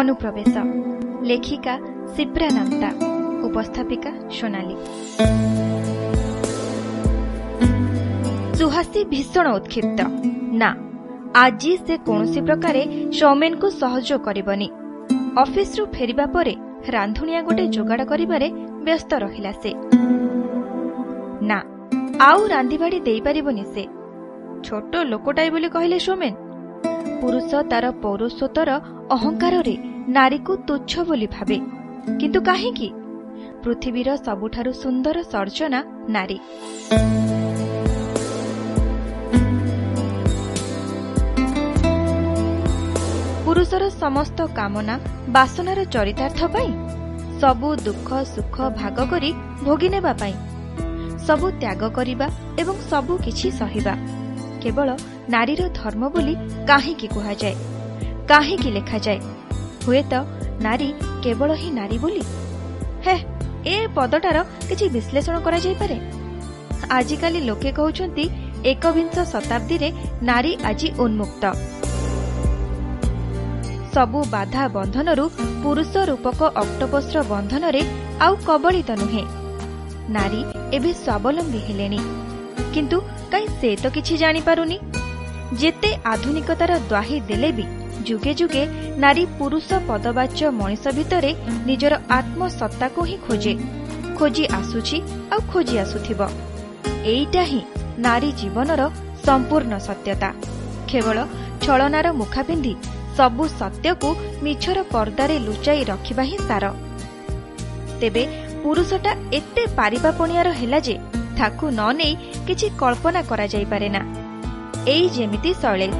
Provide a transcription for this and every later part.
ଅନୁପ୍ରବେଶ ଲେଖିକା ଶିପ୍ରା ନାମ୍ତା ଉପସ୍ଥାପିକା ସୋନାଲି ସୁହାସୀ ଭୀଷଣ ଉତ୍କ୍ଷିପ୍ତ ନା ଆଜି ସେ କୌଣସି ପ୍ରକାରେ ସୌମେନକୁ ସହଯୋଗ କରିବନି। ଅଫିସରୁ ଫେରିବା ପରେ ରାନ୍ଧୁଣିଆ ଗୋଟେ ଯୋଗାଡ଼ କରିବାରେ ବ୍ୟସ୍ତ ରହିଲା ସେ। ନା ଆଉ ରାନ୍ଧିବାଡ଼ି ଦେଇପାରିବନି ସେ। ଛୋଟ ଲୋକଟାଏ ବୋଲି କହିଲେ ସୌମେନ ପୁରୁଷ ତାର ପୌରୁଷତ୍ୱର ଅହଙ୍କାରରେ ନାରୀକୁ ତୁଚ୍ଛ ବୋଲି ଭାବେ। କିନ୍ତୁ କାହିଁକି? ପୃଥିବୀର ସବୁଠାରୁ ସୁନ୍ଦର ସର୍ଜନା ନାରୀ। ପୁରୁଷର ସମସ୍ତ କାମନା ବାସନାର ଚରିତାର୍ଥ ପାଇଁ ସବୁ ଦୁଃଖ ସୁଖ ଭାଗ କରି ଭୋଗି ନେବା ପାଇଁ ସବୁ ତ୍ୟାଗ କରିବା ଏବଂ ସବୁ କିଛି ସହିବା। କେବଳ ନାରୀର ଧର୍ମ ବୋଲି କାହିଁକି କୁହାଯାଏ? କାହିଁକି ଲେଖାଯାଏ? ହୁଏତ ନାରୀ କେବଳ ହିଁ ନାରୀ ବୋଲି? ହେ ଏ ପଦଟାର କିଛି ବିଶ୍ଳେଷଣ କରାଯାଇପାରେ? ଆଜିକାଲି ଲୋକେ କହୁଛନ୍ତି ଏକବିଂଶ ଶତାବ୍ଦୀରେ ନାରୀ ଆଜି ଉନ୍ମୁକ୍ତ। ସବୁ ବାଧା ବନ୍ଧନରୁ ପୁରୁଷ ରୂପକ ଅକ୍ଟୋପସର ବନ୍ଧନରେ ଆଉ କବଳିତ ନୁହେଁ। ନାରୀ ଏବେ ସ୍ୱାବଲମ୍ବୀ ହେଲେଣି। କିନ୍ତୁ କାହିଁ ସେ ତ କିଛି ଜାଣିପାରୁନି? ଯେତେ ଆଧୁନିକତାର ଦ୍ୱାହି ଦେଲେ ବି ଯୁଗେ ଯୁଗେ ନାରୀ ପୁରୁଷ ପଦବାଚ୍ୟ ମଣିଷ ଭିତରେ ନିଜର ଆତ୍ମସତ୍ତାକୁ ହିଁ ଖୋଜେ। ଖୋଜି ଆସୁଛି ଆଉ ଖୋଜି ଆସୁଥିବ। ଏଇଟା ହିଁ ନାରୀ ଜୀବନର ସମ୍ପୂର୍ଣ୍ଣ ସତ୍ୟତା। କେବଳ ଛଳନାର ମୁଖା ପିନ୍ଧି ସବୁ ସତ୍ୟକୁ ମିଛର ପର୍ଦ୍ଦାରେ ଲୁଚାଇ ରଖିବା ହିଁ ସାର। ତେବେ ପୁରୁଷଟା ଏତେ ପାରିବାପଣିଆର ହେଲା ଯେ ତାକୁ ନ ନେଇ କିଛି କଳ୍ପନା କରାଯାଇପାରେ ନା। ଏଇ ଯେମିତି ଶୈଳେଶ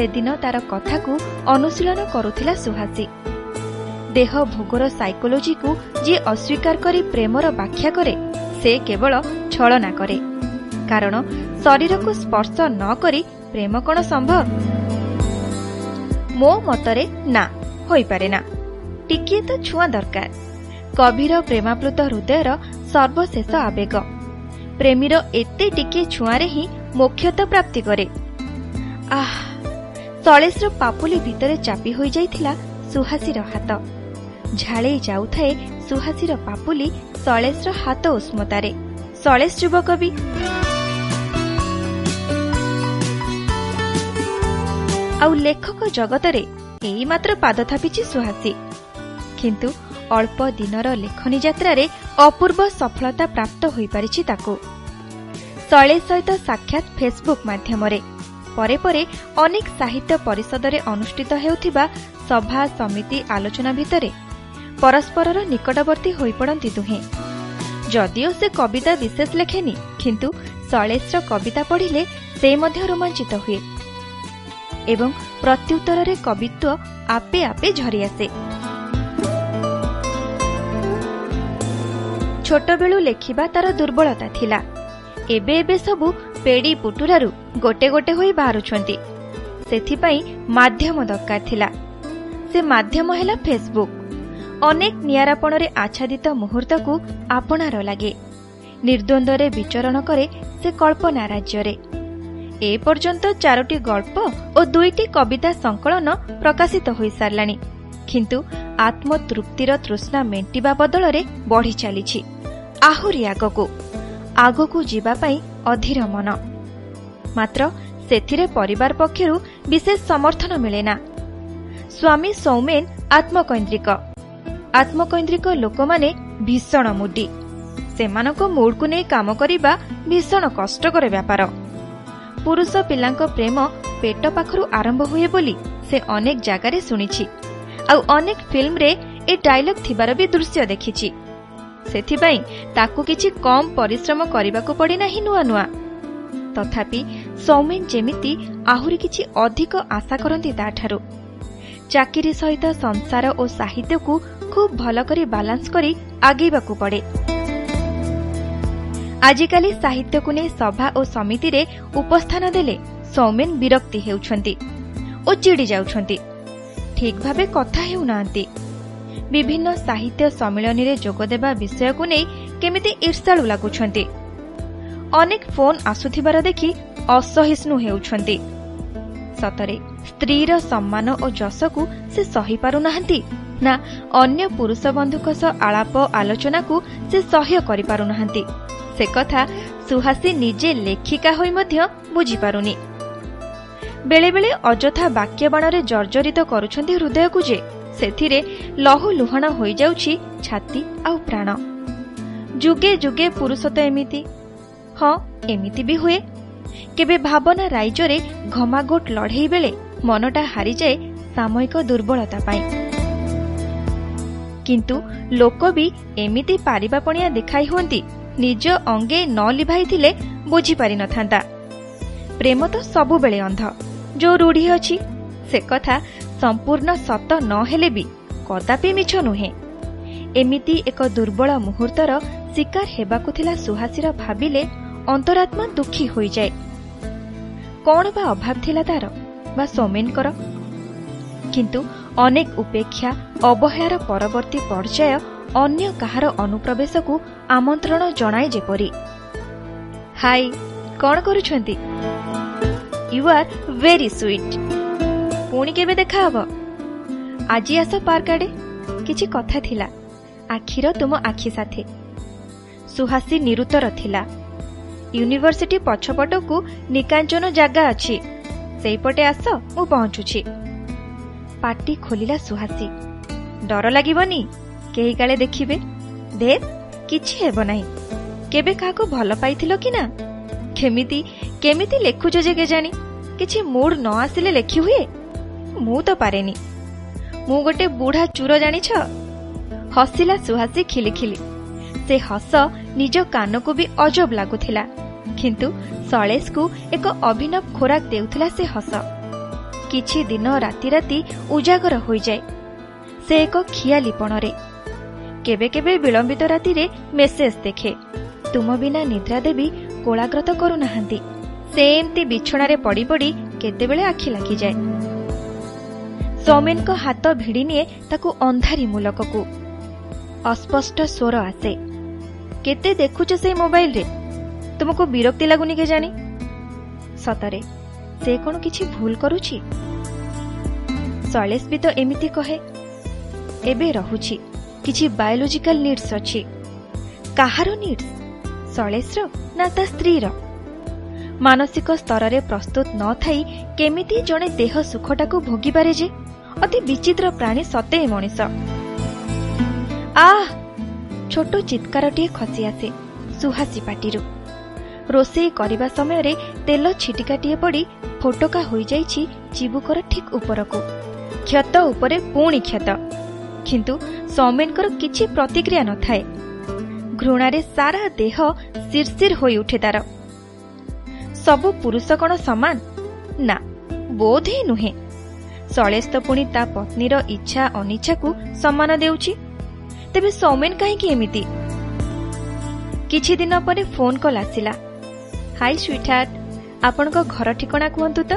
ସେଦିନ ତାର କଥାକୁ ଅନୁଶୀଳନ କରୁଥିଲା ସୁହାସୀ। ଦେହ ଭୋଗର ସାଇକୋଲୋଜିକୁ ଯିଏ ଅସ୍ୱୀକାର କରି ପ୍ରେମର ବ୍ୟାଖ୍ୟା କରେ ସେ କେବଳ ଛଳନା କରେ। କାରଣ ଶରୀରକୁ ସ୍ପର୍ଶ ନ କରି ପ୍ରେମ କ'ଣ ସମ୍ଭବ? ମୋ ମତରେ ନା ହୋଇପାରେ ନା। ଟିକିଏ ତ ଛୁଆଁ ଦରକାର। ଗଭୀର ପ୍ରେମାପ୍ଲୁତ ହୃଦୟର ସର୍ବଶେଷ ଆବେଗ। ପ୍ରେମୀର ଏତେ ଟିକିଏ ଛୁଆଁରେ ହିଁ ମୋକ୍ଷତ ପ୍ରାପ୍ତି କରେ। ଆହ ଶୈଳେଶର ପାପୁଲି ଭିତରେ ଚାପି ହୋଇଯାଇଥିଲା ସୁହାସୀର ହାତ। ଝାଳେଇ ଯାଉଥାଏ ସୁହାସୀର ପାପୁଲି ଶୈଳେଶର ହାତ ଉଷ୍ମତାରେ। ଶୈଳେଶ ଯୁବକ ଆଉ ଲେଖକ ଜଗତରେ ଏଇ ମାତ୍ର ପାଦ ଥାପିଛି ସୁହାସୀ। କିନ୍ତୁ ଅଳ୍ପ ଦିନର ଲେଖନୀ ଯାତ୍ରାରେ ଅପୂର୍ବ ସଫଳତା ପ୍ରାପ୍ତ ହୋଇପାରିଛି ତାକୁ। ଶୈଳେଶ ସହିତ ସାକ୍ଷାତ ଫେସବୁକ୍ ମାଧ୍ୟମରେ। ପରେ ପରେ ଅନେକ ସାହିତ୍ୟ ପରିଷଦରେ ଅନୁଷ୍ଠିତ ହେଉଥିବା ସଭା ସମିତି ଆଲୋଚନା ଭିତରେ ପରସ୍ପରର ନିକଟବର୍ତ୍ତୀ ହୋଇପଡ଼ନ୍ତି ଦୁହେଁ। ଯଦିଓ ସେ କବିତା ବିଶେଷ ଲେଖେନି କିନ୍ତୁ ଶୈଳେଶର କବିତା ପଢ଼ିଲେ ସେ ମଧ୍ୟ ରୋମାଞ୍ଚିତ ହୁଏ ଏବଂ ପ୍ରତ୍ୟୁତ୍ତରରେ କବିତ୍ୱ ଆପେ ଆପେ ଝରିଆସେ। ଛୋଟବେଳୁ ଲେଖିବା ତାର ଦୁର୍ବଳତା ଥିଲା। ଏବେ ଏବେ ସବୁ ପେଡ଼ି ପୁଟୁରାରୁ ଗୋଟେ ଗୋଟେ ହୋଇ ବାହାରୁଛନ୍ତି। ସେଥିପାଇଁ ମାଧ୍ୟମ ଦରକାର ଥିଲା। ସେ ମାଧ୍ୟମ ହେଲା ଫେସବୁକ୍ ଅନେକ ନିଆରାପଣରେ ଆଚ୍ଛାଦିତ ମୁହୂର୍ତ୍ତକୁ ଆପଣାର ଲାଗେ। ନିର୍ଦ୍ୱନ୍ଦ୍ୱରେ ବିଚରଣ କରେ ସେ କଳ୍ପନା ରାଜ୍ୟରେ। ଏ ପର୍ଯ୍ୟନ୍ତ ଚାରୋଟି ଗଳ୍ପ ଓ ଦୁଇଟି କବିତା ସଂକଳନ ପ୍ରକାଶିତ ହୋଇସାରିଲାଣି। କିନ୍ତୁ ଆତ୍ମତୃପ୍ତିର ତୃଷ୍ଣା ମେଣ୍ଟିବା ବଦଳରେ ବଢ଼ି ଚାଲିଛି ଆହୁରି ଆଗକୁ। ଆଗକୁ ଯିବା ପାଇଁ ଅଧୀର ମନ ମାତ୍ର ସେଥିରେ ପରିବାର ପକ୍ଷରୁ ବିଶେଷ ସମର୍ଥନ ମିଳେ ନା ସ୍ୱାମୀ ସୌମେନ ଆତ୍ମକୈନ୍ଦ୍ରିକ। ଆତ୍ମକୈନ୍ଦ୍ରିକ ଲୋକମାନେ ଭୀଷଣ ମୁଡି। ସେମାନଙ୍କ ମୁଡ୍କୁ ନେଇ କାମ କରିବା ଭୀଷଣ କଷ୍ଟକର ବ୍ୟାପାର। ପୁରୁଷ ପିଲାଙ୍କ ପ୍ରେମ ପେଟ ପାଖରୁ ଆରମ୍ଭ ହୁଏ ବୋଲି ସେ ଅନେକ ଜାଗାରେ ଶୁଣିଛି। ଆଉ ଅନେକ ଫିଲ୍ମରେ ଏ ଡାଇଲଗ ଥିବାର ବି ଦୃଶ୍ୟ ଦେଖିଛି। ସେଥିପାଇଁ ତାକୁ କିଛି କମ୍ ପରିଶ୍ରମ କରିବାକୁ ପଡ଼ିନାହିଁ ନୂଆ ନୂଆ। ତଥାପି ସୌମେନ ଯେମିତି ଆହୁରି କିଛି ଅଧିକ ଆଶା କରନ୍ତି ତାଠାରୁ। ଚାକିରି ସହିତ ସଂସାର ଓ ସାହିତ୍ୟକୁ ଖୁବ୍ ଭଲ କରି ବାଲାନ୍ସ କରି ଆଗେଇବାକୁ ପଡ଼େ। ଆଜିକାଲି ସାହିତ୍ୟକୁ ନେଇ ସଭା ଓ ସମିତିରେ ଉପସ୍ଥାନ ଦେଲେ ସୌମେନ ବିରକ୍ତି ହେଉଛନ୍ତି ଓ ଚିଡ଼ି ଯାଉଛନ୍ତି ଠିକ୍ ଭାବେ କଥା ହେଉନାହାନ୍ତି। ବିଭିନ୍ନ ସାହିତ୍ୟ ସମ୍ମିଳନୀରେ ଯୋଗଦେବା ବିଷୟକୁ ନେଇ କେମିତି ଈର୍ଷାଳୁ ଲାଗୁଛନ୍ତି। ଅନେକ ଫୋନ୍ ଆସୁଥିବାର ଦେଖି ଅସହିଷ୍ଣୁ ହେଉଛନ୍ତି। ସତରେ ସ୍ତ୍ରୀର ସମ୍ମାନ ଓ ଯଶକୁ ସେ ସହିପାରୁନାହାନ୍ତି ନା ଅନ୍ୟ ପୁରୁଷ ବନ୍ଧୁଙ୍କ ସହ ଆଳାପ ଆଲୋଚନାକୁ ସେ ସହ୍ୟ କରିପାରୁନାହାନ୍ତି। ସେ କଥା ସୁହାସୀ ନିଜେ ଲେଖିକା ହୋଇ ମଧ୍ୟ ବୁଝିପାରୁନି। ବେଳେବେଳେ ଅଯଥା ବାକ୍ୟବାଣରେ ଜର୍ଜରିତ କରୁଛନ୍ତି ହୃଦୟକୁ ଯେ। ସେଥିରେ ଲହୁ ଲୁହାଣ ହୋଇଯାଉଛି ଛାତି ଆଉ ପ୍ରାଣ। ଯୁଗେ ଯୁଗେ ପୁରୁଷ ତ ଏମିତି। ହଁ ଏମିତି ବି ହୁଏ। କେବେ ଭାବନା ରାଇଜରେ ଘମାଘୋଟ ଲଢ଼େଇ ବେଳେ ମନଟା ହାରିଯାଏ ସାମୟିକ ଦୁର୍ବଳତା ପାଇଁ। କିନ୍ତୁ ଲୋକ ବି ଏମିତି ପାରିବାପଣିଆ ଦେଖାଇ ହୁଅନ୍ତି ନିଜ ଅଙ୍ଗେ ନ ଲିଭାଇଥିଲେ ବୁଝିପାରିନଥାନ୍ତା ପ୍ରେମ ତ ସବୁବେଳେ ଅନ୍ଧ। ଯୋଉ ରୂଢ଼ି ଅଛି ସେ କଥା ସମ୍ପୂର୍ଣ୍ଣ ସତ ନ ହେଲେ ବି କଦାପି ମିଛ ନୁହେଁ। ଏମିତି ଏକ ଦୁର୍ବଳ ମୁହୂର୍ତ୍ତର ଶିକାର ହେବାକୁ ଥିଲା ସୁହାସୀର ଭାବିଲେ ଅନ୍ତରାତ୍ମା ଦୁଃଖୀ ହୋଇଯାଏ। କ'ଣ ବା ଅଭାବ ଥିଲା ତାର ବା ସୌମେନଙ୍କର କିନ୍ତୁ ଅନେକ ଉପେକ୍ଷା ଅବହେଳାର ପରବର୍ତ୍ତୀ ପର୍ଯ୍ୟାୟ ଅନ୍ୟ କାହାର ଅନୁପ୍ରବେଶକୁ ଆମନ୍ତ୍ରଣ ଜଣାଏ ଯେପରି। ହାଇ କ'ଣ କରୁଛନ୍ତି? You are very sweet. ପୁଣି କେବେ ଦେଖାହବ ଆଜି ଆସ ପାର୍କ ଆଡ଼େ। କିଛି କଥା ଥିଲା। ଆଖିର ତୁମ ଆଖି ସାଥେ। ସୁହାସୀ ନିରୁତ୍ତର ଥିଲା। ୟୁନିଭର୍ସିଟି ପଛପଟକୁ ନିକାଞ୍ଚନ ଜାଗା ଅଛି। ସେଇପଟେ ଆସ ମୁଁ ପହଞ୍ଚୁଛି। ପାଟି ଖୋଲିଲା ସୁହାସୀ। ଡର ଲାଗିବନି? କେହି କାଳେ ଦେଖିବେ? ଦେ କିଛି ହେବ ନାହିଁ। କେବେ କାହାକୁ ଭଲ ପାଇଥିଲ କି ନା? କେମିତି କେମିତି ଲେଖୁଛ ଯେ କେଜାଣି? କିଛି ମୁଡ୍ ନ ଆସିଲେ ଲେଖି ହୁଏ? ମୁଁ ତ ପାରେନି। ମୁଁ ଗୋଟେ ବୁଢା ଚୁର ଜାଣିଛ? ହସିଲା ସୁହାସୀ ଖିଲିଖିଲି। ସେ ହସ ନିଜ କାନକୁ ବି ଅଜବ ଲାଗୁଥିଲା। କିନ୍ତୁ ସଳେଶକୁ ଏକ ଅଭିନବ ଖୋରାକ ଦେଉଥିଲା ସେ ହସ। କିଛି ଦିନ ରାତି ରାତି ଉଜାଗର ହୋଇଯାଏ। ସେ ଏକ ଖିଆଲିପଣରେ କେବେ କେବେ ବିଳମ୍ବିତ ରାତିରେ ମେସେଜ ଦେଖେ। ତୁମ ବିନା ନିଦ୍ରା ଦେବୀ କୋଳାଗ୍ରତ କରୁନାହାନ୍ତି। ସେ ଏମିତି ବିଛଣାରେ ପଡ଼ି ପଡ଼ି କେତେବେଳେ ଆଖି ଲାଗିଯାଏ। ସୌମେନଙ୍କ ହାତ ଭିଡ଼ି ନିଏ ତାକୁ ଅନ୍ଧାରି ମୁଲକକୁ ଅସ୍ପଷ୍ଟ ସ୍ୱର ଆସେ କେତେ ଦେଖୁଛ ସେଇ ମୋବାଇଲରେ? ତୁମକୁ ବିରକ୍ତି ଲାଗୁନି କେଜାଣି? ସତରେ ସେ କ'ଣ କିଛି ଭୁଲ କରୁଛି? ଶୈଳେଶ ବି ତ ଏମିତି କହେ ଏବେ ରହୁଛି କିଛି ବାୟୋଲୋଜିକାଲ ନିଡ୍ସ ଅଛି। କାହାର ନିଡ୍ସ? ଶୈଳେଶର ନା ତା ସ୍ତ୍ରୀର? ମାନସିକ ସ୍ତରରେ ପ୍ରସ୍ତୁତ ନଥାଇ କେମିତି ଜଣେ ଦେହ ସୁଖଟାକୁ ଭୋଗିପାରେ ଯେ? ଅତି ବିଚିତ୍ର ପ୍ରାଣୀ ସତେ ମଣିଷ। ଆହ ଛୋଟ ଚିତ୍କାରଟିଏ ଖସି ଆସେ ସୁହାସୀ ପାଟିରୁ। ରୋଷେଇ କରିବା ସମୟରେ ତେଲ ଛିଟିକାଟିଏ ପଡ଼ି ଫୋଟକା ହୋଇଯାଇଛି ଚିବୁକର ଠିକ୍ ଉପରକୁ। କ୍ଷତ ଉପରେ ପୁଣି କ୍ଷତ। କିନ୍ତୁ ସୌମେନଙ୍କର କିଛି ପ୍ରତିକ୍ରିୟା ନଥାଏ। ଘୃଣାରେ ସାରା ଦେହ ଶିରଶିର ହୋଇଉଠେ ତାର। ସବୁ ପୁରୁଷ କ'ଣ ସମାନ? ନା ବୋଧ ହିଁ ନୁହେଁ। ଶୈଳେଶ ତ ପୁଣି ତା ପତ୍ନୀର ଇଚ୍ଛା ଅନିଚ୍ଛାକୁ ସମ୍ମାନ ଦେଉଛି। ତେବେ ସୌମେନ କାହିଁକି ଏମିତି? କିଛି ଦିନ ପରେ ଫୋନ୍ କଲ୍ ଆସିଲା। ହାଇ ସୁଇଟ୍ହାର୍ଟ ଆପଣଙ୍କ ଘର ଠିକଣା କୁହନ୍ତୁ ତ?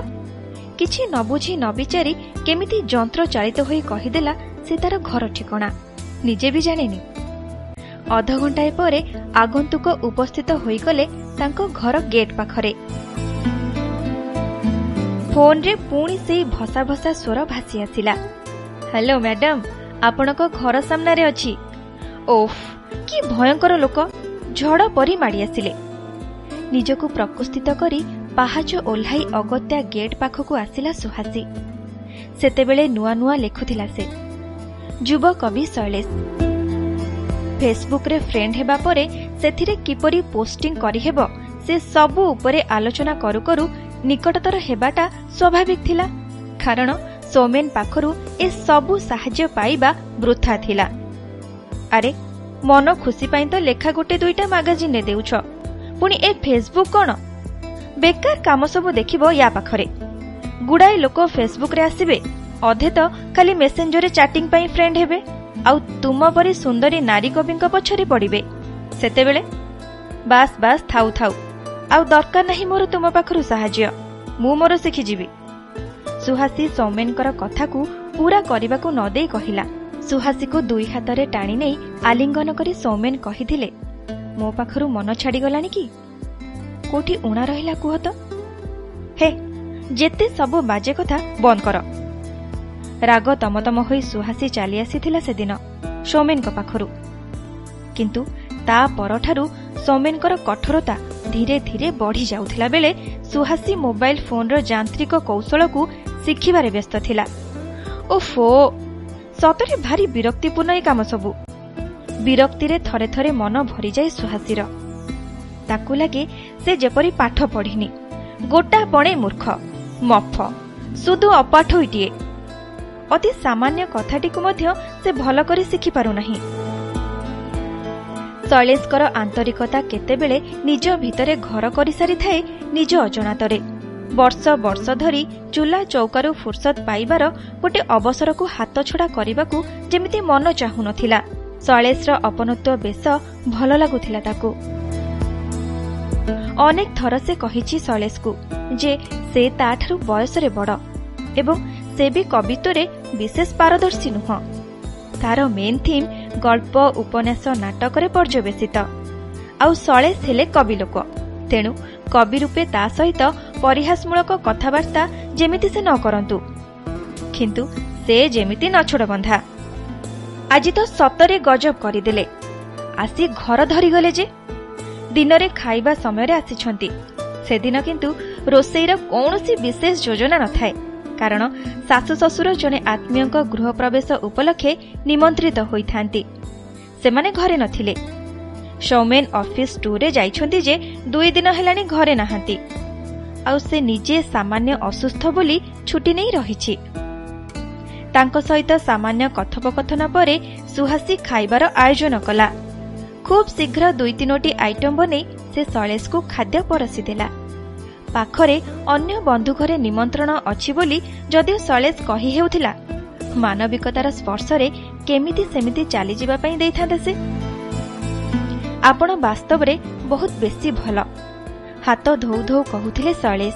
କିଛି ନ ବୁଝି ନ ବିଚାରି କେମିତି ଯନ୍ତ୍ର ଚାଳିତ ହୋଇ କହିଦେଲା ସେ ତାର ଘର ଠିକଣା। ନିଜେ ବି ଜାଣେନି। ଅଧଘଣ୍ଟାଏ ପରେ ଆଗନ୍ତୁକ ଉପସ୍ଥିତ ହୋଇଗଲେ ତାଙ୍କ ଘର ଗେଟ୍ ପାଖରେ। ଫୋନ୍ରେ ପୁଣି ସେଇ ଭସା ଭସା ସ୍ୱର ଭାସି ଆସିଲା ହ୍ୟାଲୋ ମ୍ୟାଡାମ ଆପଣଙ୍କ ଘର ସାମ୍ନାରେ ଅଛି ଓଫ୍ କି ଭୟଙ୍କର ଲୋକ ଝଡ଼ ପରି ମାଡ଼ି ଆସିଲେ ନିଜକୁ ପ୍ରକୃଷ୍ଠିତ କରି ପାହାଚ ଓହ୍ଲାଇ ଅଗତ୍ୟା ଗେଟ୍ ପାଖକୁ ଆସିଲା ସୁହାସୀ ସେତେବେଳେ ନୂଆ ନୂଆ ଲେଖୁଥିଲା ସେ ଯୁବ କବି ଶୈଳେଶ ଫେସବୁକ୍ରେ ଫ୍ରେଣ୍ଡ ହେବା ପରେ ସେଥିରେ କିପରି ପୋଷ୍ଟିଂ କରିହେବ ସେ ସବୁ ଉପରେ ଆଲୋଚନା କରୁ କରୁ ନିକଟତର ହେବାଟା ସ୍ୱାଭାବିକ ଥିଲା। କାରଣ ସୌମେନ ପାଖରୁ ଏ ସବୁ ସାହାଯ୍ୟ ପାଇବା ବୃଥା ଥିଲା। ଆରେ ମନ ଖୁସି ପାଇଁ ତ ଲେଖା ଗୋଟେ ଦୁଇଟା ମାଗାଜିନରେ ଦେଉଛ। ପୁଣି ଏ ଫେସବୁକ୍ କ'ଣ? ବେକାର କାମ ସବୁ ଦେଖିବ ୟା ପାଖରେ। ଗୁଡ଼ାଏ ଲୋକ ଫେସବୁକ୍ରେ ଆସିବେ ଅଧେ ତ ଖାଲି ମେସେଞ୍ଜରରେ ଚାଟିଂ ପାଇଁ ଫ୍ରେଣ୍ଡ ହେବେ ଆଉ ତୁମ ପରି ସୁନ୍ଦରୀ ନାରୀ କବିଙ୍କ ପଛରେ ପଡ଼ିବେ। ସେତେବେଳେ ବାସ୍ ବାସ୍ ଥାଉ ଥାଉ। ଆଉ ଦରକାର ନାହିଁ ମୋର ତୁମ ପାଖରୁ ସାହାଯ୍ୟ। ମୁଁ ମୋର ଶିଖିଯିବି। ସୁହାସୀ ସୌମେନଙ୍କର କଥାକୁ ପୂରା କରିବାକୁ ନ ଦେଇ କହିଲା। ସୁହାସୀକୁ ଦୁଇ ହାତରେ ଟାଣି ନେଇ ଆଲିଙ୍ଗନ କରି ସୌମେନ କହିଥିଲେ ମୋ ପାଖରୁ ମନ ଛାଡ଼ିଗଲାଣି କି? କୋଉଠି ଉଣା ରହିଲା କୁହ ତ? ହେ ଯେତେ ସବୁ ବାଜେ କଥା ବନ୍ଦ କର ରାଗ ତମତମ ହୋଇ ସୁହାସୀ ଚାଲି ଆସିଥିଲା ସେଦିନ ସୌମେନଙ୍କ ପାଖରୁ। କିନ୍ତୁ ତା ପରଠାରୁ ସୌମେନଙ୍କର କଠୋରତା ଧୀରେ ଧୀରେ ବଢ଼ି ଯାଉଥିଲା ବେଳେ ସୁହାସୀ ମୋବାଇଲ ଫୋନ୍ର ଯାନ୍ତ୍ରିକ କୌଶଳକୁ ଶିଖିବାରେ ବ୍ୟସ୍ତ ଥିଲା। ଓ ଫୋ ସତରେ ଭାରି ବିରକ୍ତିପୂର୍ଣ୍ଣ ଏ କାମ ସବୁ। ବିରକ୍ତିରେ ଥରେ ଥରେ ମନ ଭରିଯାଏ ସୁହାସୀର। ତାକୁ ଲାଗେ ସେ ଯେପରି ପାଠ ପଢ଼ିନି। ଗୋଟା ପଣେ ମୂର୍ଖ ମଫ ସୁଦୁ ଅପାଠୋଇଟିଏ। ଅତି ସାମାନ୍ୟ କଥାଟିକୁ ମଧ୍ୟ ସେ ଭଲ କରି ଶିଖିପାରୁନାହିଁ। ଶୈଳେଶଙ୍କର ଆନ୍ତରିକତା କେତେବେଳେ ନିଜ ଭିତରେ ଘର କରିସାରିଥାଏ ନିଜ ଅଜଣାତରେ। ବର୍ଷ ବର୍ଷ ଧରି ଚୁଲା ଚୌକାରୁ ଫୁର୍ସତ ପାଇବାର ଗୋଟେ ଅବସରକୁ ହାତଛଡ଼ା କରିବାକୁ ଯେମିତି ମନ ଚାହୁଁନଥିଲା। ଶୈଳେଶର ଅପନତ୍ୱ ବେଶ ଭଲ ଲାଗୁଥିଲା ତାକୁ। ଅନେକ ଥର ସେ କହିଛି ଶୈଳେଶକୁ ଯେ ସେ ତାଠାରୁ ବୟସରେ ବଡ଼ ଏବଂ ସେ ବି କବିତ୍ୱରେ ବିଶେଷ ପାରଦର୍ଶୀ ନୁହଁ। ତାର ମେନ୍ ଥିମ୍ ଗଳ୍ପ ଉପନ୍ୟାସ ନାଟକରେ ପର୍ଯ୍ୟବେସିତ। ଆଉ ଶୈଳେଶ ହେଲେ କବି ଲୋକ ତେଣୁ କବି ରୂପେ ତା ସହିତ ପରିହାସମୂଳକ କଥାବାର୍ତ୍ତା ଯେମିତି ସେ ନ କରନ୍ତୁ। କିନ୍ତୁ ସେ ଯେମିତି ବନ୍ଧା ଆଜି ତ ସତରେ ଗଜବ କରିଦେଲେ। ଆସି ଘର ଧରିଗଲେ ଯେ। ଦିନରେ ଖାଇବା ସମୟରେ ଆସିଛନ୍ତି। ସେଦିନ କିନ୍ତୁ ରୋଷେଇର କୌଣସି ବିଶେଷ ଯୋଜନା ନଥାଏ। କାରଣ ଶାଶୁ ଶ୍ୱଶୁର ଜଣେ ଆତ୍ମୀୟଙ୍କ ଗୃହ ପ୍ରବେଶ ଉପଲକ୍ଷେ ନିମନ୍ତ୍ରିତ ହୋଇଥାନ୍ତି। ସେମାନେ ଘରେ ନଥିଲେ। ସୌମେନ ଅଫିସ ଟୁରେ ଯାଇଛନ୍ତି ଯେ ଦୁଇ ଦିନ ହେଲାଣି ଘରେ ନାହାନ୍ତି। ଆଉ ସେ ନିଜେ ସାମାନ୍ୟ ଅସୁସ୍ଥ ବୋଲି ଛୁଟି ନେଇ ରହିଛି। ତାଙ୍କ ସହିତ ସାମାନ୍ୟ କଥୋପକଥନ ପରେ ସୁହାସୀ ଖାଇବାର ଆୟୋଜନ କଲା। ଖୁବ୍ ଶୀଘ୍ର ଦୁଇ ତିନୋଟି ଆଇଟମ୍ ବନେଇ ସେ ଶୈଳେଶକୁ ଖାଦ୍ୟ ପରସିଦେଲା ପାଖରେ ଅନ୍ୟ ବନ୍ଧୁ ଘରେ ନିମନ୍ତ୍ରଣ ଅଛି ବୋଲି ଯଦିଓ ଶୈଳେଶ କହି ହେଉଥିଲା ମାନବିକତାର ସ୍ପର୍ଶରେ କେମିତି ସେମିତି ଚାଲିଯିବା ପାଇଁ ଦେଇଥାନ୍ତେ ସେ? ଆପଣ ବାସ୍ତବରେ ବହୁତ ବେଶୀ ଭଲ। ହାତ ଧୋଉ ଧୋଉ କହୁଥିଲେ ଶୈଳେଶ।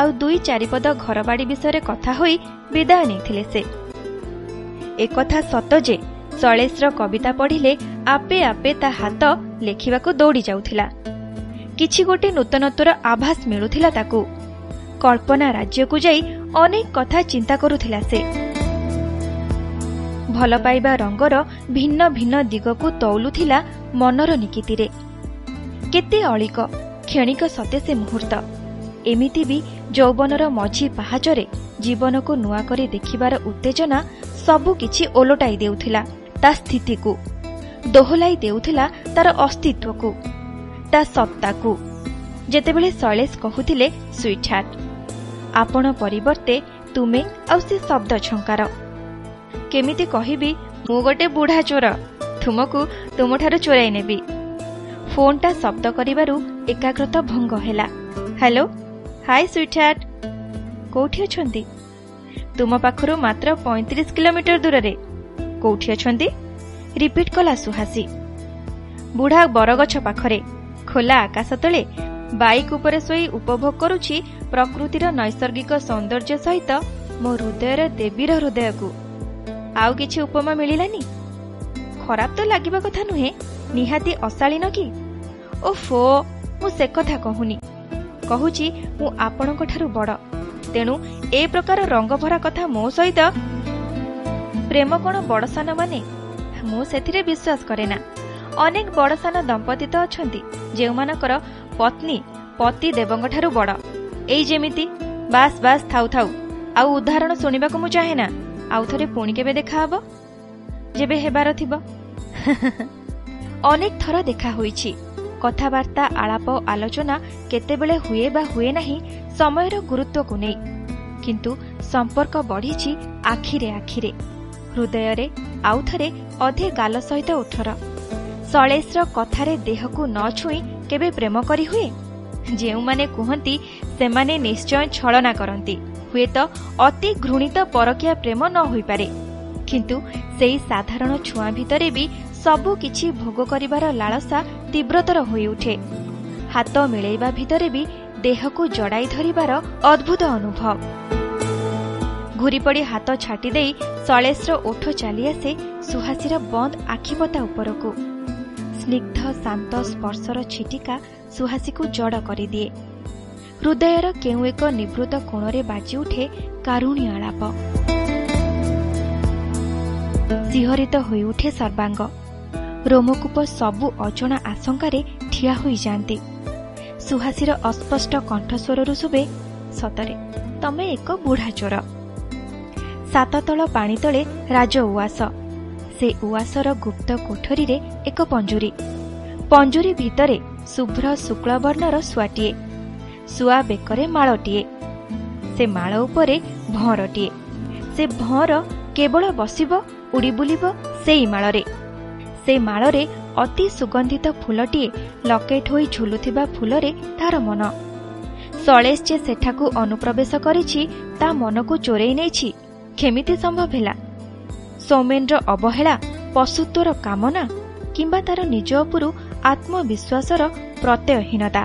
ଆଉ ଦୁଇ ଚାରିପଦ ଘରବାଡ଼ି ବିଷୟରେ କଥା ହୋଇ ବିଦାୟ ନେଇଥିଲେ ସେ। ଏକଥା ସତ ଯେ ଶୈଳେଶର କବିତା ପଢ଼ିଲେ ଆପେ ଆପେ ତା ହାତ ଲେଖିବାକୁ ଦୌଡ଼ି ଯାଉଥିଲା। କିଛି ଗୋଟିଏ ନୂତନତ୍ୱର ଆଭାସ ମିଳୁଥିଲା ତାକୁ। କଳ୍ପନା ରାଜ୍ୟକୁ ଯାଇ ଅନେକ କଥା ଚିନ୍ତା କରୁଥିଲା ସେ। ଭଲ ପାଇବା ରଙ୍ଗର ଭିନ୍ନ ଭିନ୍ନ ଦିଗକୁ ତଉଲୁଥିଲା ମନର ନିକିତିରେ। କେତେ ଅଳିକ କ୍ଷଣିକ ସତେ ସେ ମୁହୂର୍ତ୍ତ। ଏମିତି ବି ଯୌବନର ମଝି ପାହାଚରେ ଜୀବନକୁ ନୂଆ କରି ଦେଖିବାର ଉତ୍ତେଜନା ସବୁକିଛି ଓଲଟାଇ ଦେଉଥିଲା ତା ସ୍ଥିତିକୁ। ଦୋହଲାଇ ଦେଉଥିଲା ତାର ଅସ୍ତିତ୍ୱକୁ। ତା ସତ୍ତାକୁ ଯେତେବେଳେ ଶୈଳେଶ କହୁଥିଲେ ସୁଇଟ୍ ଆପଣ ପରିବର୍ତ୍ତେ ତୁମେ ଆଉ ସେ ଶବ୍ଦ ଝଙ୍କାର କେମିତି କହିବି ମୁଁ ଗୋଟେ ବୁଢ଼ା ଚୋର ତୁମକୁ ତୁମଠାରୁ ଚୋରାଇ ନେବି ଫୋନ୍ଟା ଶବ୍ଦ କରିବାରୁ ଏକାଗ୍ରତା ଭଙ୍ଗ ହେଲା। ହ୍ୟାଲୋ ହାଇ ସୁଇଟ୍ କୋଉଠି ଅଛନ୍ତି? ତୁମ ପାଖରୁ ମାତ୍ର ପଇଁତିରିଶ କିଲୋମିଟର ଦୂରରେ। କୋଉଠି ଅଛନ୍ତି? ରିପିଟ୍ କଲା ସୁହାସୀ। ବୁଢ଼ା ବରଗଛ ପାଖରେ। ଖୋଲା ଆକାଶ ତଳେ ବାଇକ୍ ଉପରେ ଶୋଇ ଉପଭୋଗ କରୁଛି ପ୍ରକୃତିର ନୈସର୍ଗିକ ସୌନ୍ଦର୍ଯ୍ୟ ସହିତ ମୋ ହୃଦୟର ଦେବୀର ହୃଦୟକୁ। ଆଉ କିଛି ଉପମା ମିଳିଲାନି? ଖରାପ ତ ଲାଗିବା କଥା ନୁହେଁ ନିହାତି ଅଶାଳୀନ କି? ଓ ଫୋ ମୁଁ ସେ କଥା କହୁନି। କହୁଛି ମୁଁ ଆପଣଙ୍କଠାରୁ ବଡ଼। ତେଣୁ ଏ ପ୍ରକାର ରଙ୍ଗଭରା କଥା ମୋ ସହିତ ପ୍ରେମ କ'ଣ ବଡ଼ ସାନ ମାନେ ମୁଁ ସେଥିରେ ବିଶ୍ୱାସ କରେ ନା ଅନେକ ବଡ଼ ସାନ ଦମ୍ପତି ତ ଅଛନ୍ତି ଯେଉଁମାନଙ୍କର ପତ୍ନୀ ପତି ଦେବଙ୍କଠାରୁ ବଡ଼। ଏଇ ଯେମିତି ବାସ୍ ବାସ୍ ଥାଉ ଥାଉ ଆଉ ଉଦାହରଣ ଶୁଣିବାକୁ ମୁଁ ଚାହେଁ ନା ଆଉ ଥରେ ପୁଣି କେବେ ଦେଖାହବ ଯେବେ ହେବାର ଥିବ। ଅନେକ ଥର ଦେଖା ହୋଇଛି କଥାବାର୍ତ୍ତା ଆଳାପ ଆଲୋଚନା କେତେବେଳେ ହୁଏ ବା ହୁଏ ନାହିଁ ସମୟର ଗୁରୁତ୍ୱକୁ ନେଇ। କିନ୍ତୁ ସମ୍ପର୍କ ବଢ଼ିଛି ଆଖିରେ ଆଖିରେ ହୃଦୟରେ ଆଉଥରେ ଅଧେ ଗାଲ ସହିତ ଉଠର। ଶୈଳେଶର କଥାରେ ଦେହକୁ ନ ଛୁଇଁ କେବେ ପ୍ରେମ କରିହୁଏ ଯେଉଁମାନେ କୁହନ୍ତି ସେମାନେ ନିଶ୍ଚୟ ଛଳନା କରନ୍ତି। ହୁଏତ ଅତି ଘୃଣିତ ପରକିଆ ପ୍ରେମ ନ ହୋଇପାରେ। କିନ୍ତୁ ସେହି ସାଧାରଣ ଛୁଆଁ ଭିତରେ ବି ସବୁ କିଛି ଭୋଗ କରିବାର ଲାଳସା ତୀବ୍ରତର ହୋଇଉଠେ। ହାତ ମିଳେଇବା ଭିତରେ ବି ଦେହକୁ ଜଡ଼ାଇ ଧରିବାର ଅଦ୍ଭୁତ ଅନୁଭବ। ଘୁରିପଡ଼ି ହାତ ଛାଟିଦେଇ ଶୈଳେଶର ଓଠ ଚାଲିଆସେ ସୁହାସୀର ବନ୍ଦ ଆଖିପତା ଉପରକୁ। ସ୍ନିଗ୍ଧ ଶାନ୍ତ ସ୍ପର୍ଶର ଛିଟିକା ସୁହାସୀକୁ ଜଡ଼ କରିଦିଏ। ହୃଦୟର କେଉଁ ଏକ ନିଭୃତ କୋଣରେ ବାଜି ଉଠେ କାରୁଣୀ ଆଳାପ। ଶିହରିତ ହୋଇଉଠେ ସର୍ବାଙ୍ଗ। ରୋମକୂପ ସବୁ ଅଜଣା ଆଶଙ୍କାରେ ଠିଆ ହୋଇଯାଆନ୍ତି। ସୁହାସୀର ଅସ୍ପଷ୍ଟ କଣ୍ଠସ୍ୱରରୁ ଶୁଭେ ସତରେ ତମେ ଏକ ବୁଢ଼ା ଚୋର ସାତତଳ ପାଣି ତଳେ ରାଜ ଉଆସ ସେ ଉଆସର ଗୁପ୍ତ କୋଠରୀରେ ଏକ ପଞ୍ଜୁରୀ। ପଞ୍ଜୁରୀ ଭିତରେ ଶୁଭ୍ର ଶୁକ୍ଳବର୍ଣ୍ଣର ଶୁଆଟିଏ ଶୁଆ ବେକରେ ମାଳଟିଏ ସେ ମାଳ ଉପରେ ଭଅଁରଟିଏ ସେ ଭଅଁର କେବଳ ବସିବ ଉଡ଼ି ବୁଲିବ ସେଇ ମାଳରେ। ସେ ମାଳରେ ଅତି ସୁଗନ୍ଧିତ ଫୁଲଟିଏ ଲକେଟ ହୋଇ ଝୁଲୁଥିବା ଫୁଲରେ ତାର ମନ। ସଳେଶ ଯେ ସେଠାକୁ ଅନୁପ୍ରବେଶ କରିଛି ତା ମନକୁ ଚୋରେଇ ନେଇଛି କେମିତି ସମ୍ଭବ ହେଲା? ସୌମେନ୍ର ଅବହେଳା ପଶୁତ୍ୱର କାମନା କିମ୍ବା ତାର ନିଜ ଉପରୁ ଆତ୍ମବିଶ୍ୱାସର ପ୍ରତ୍ୟୟହୀନତା।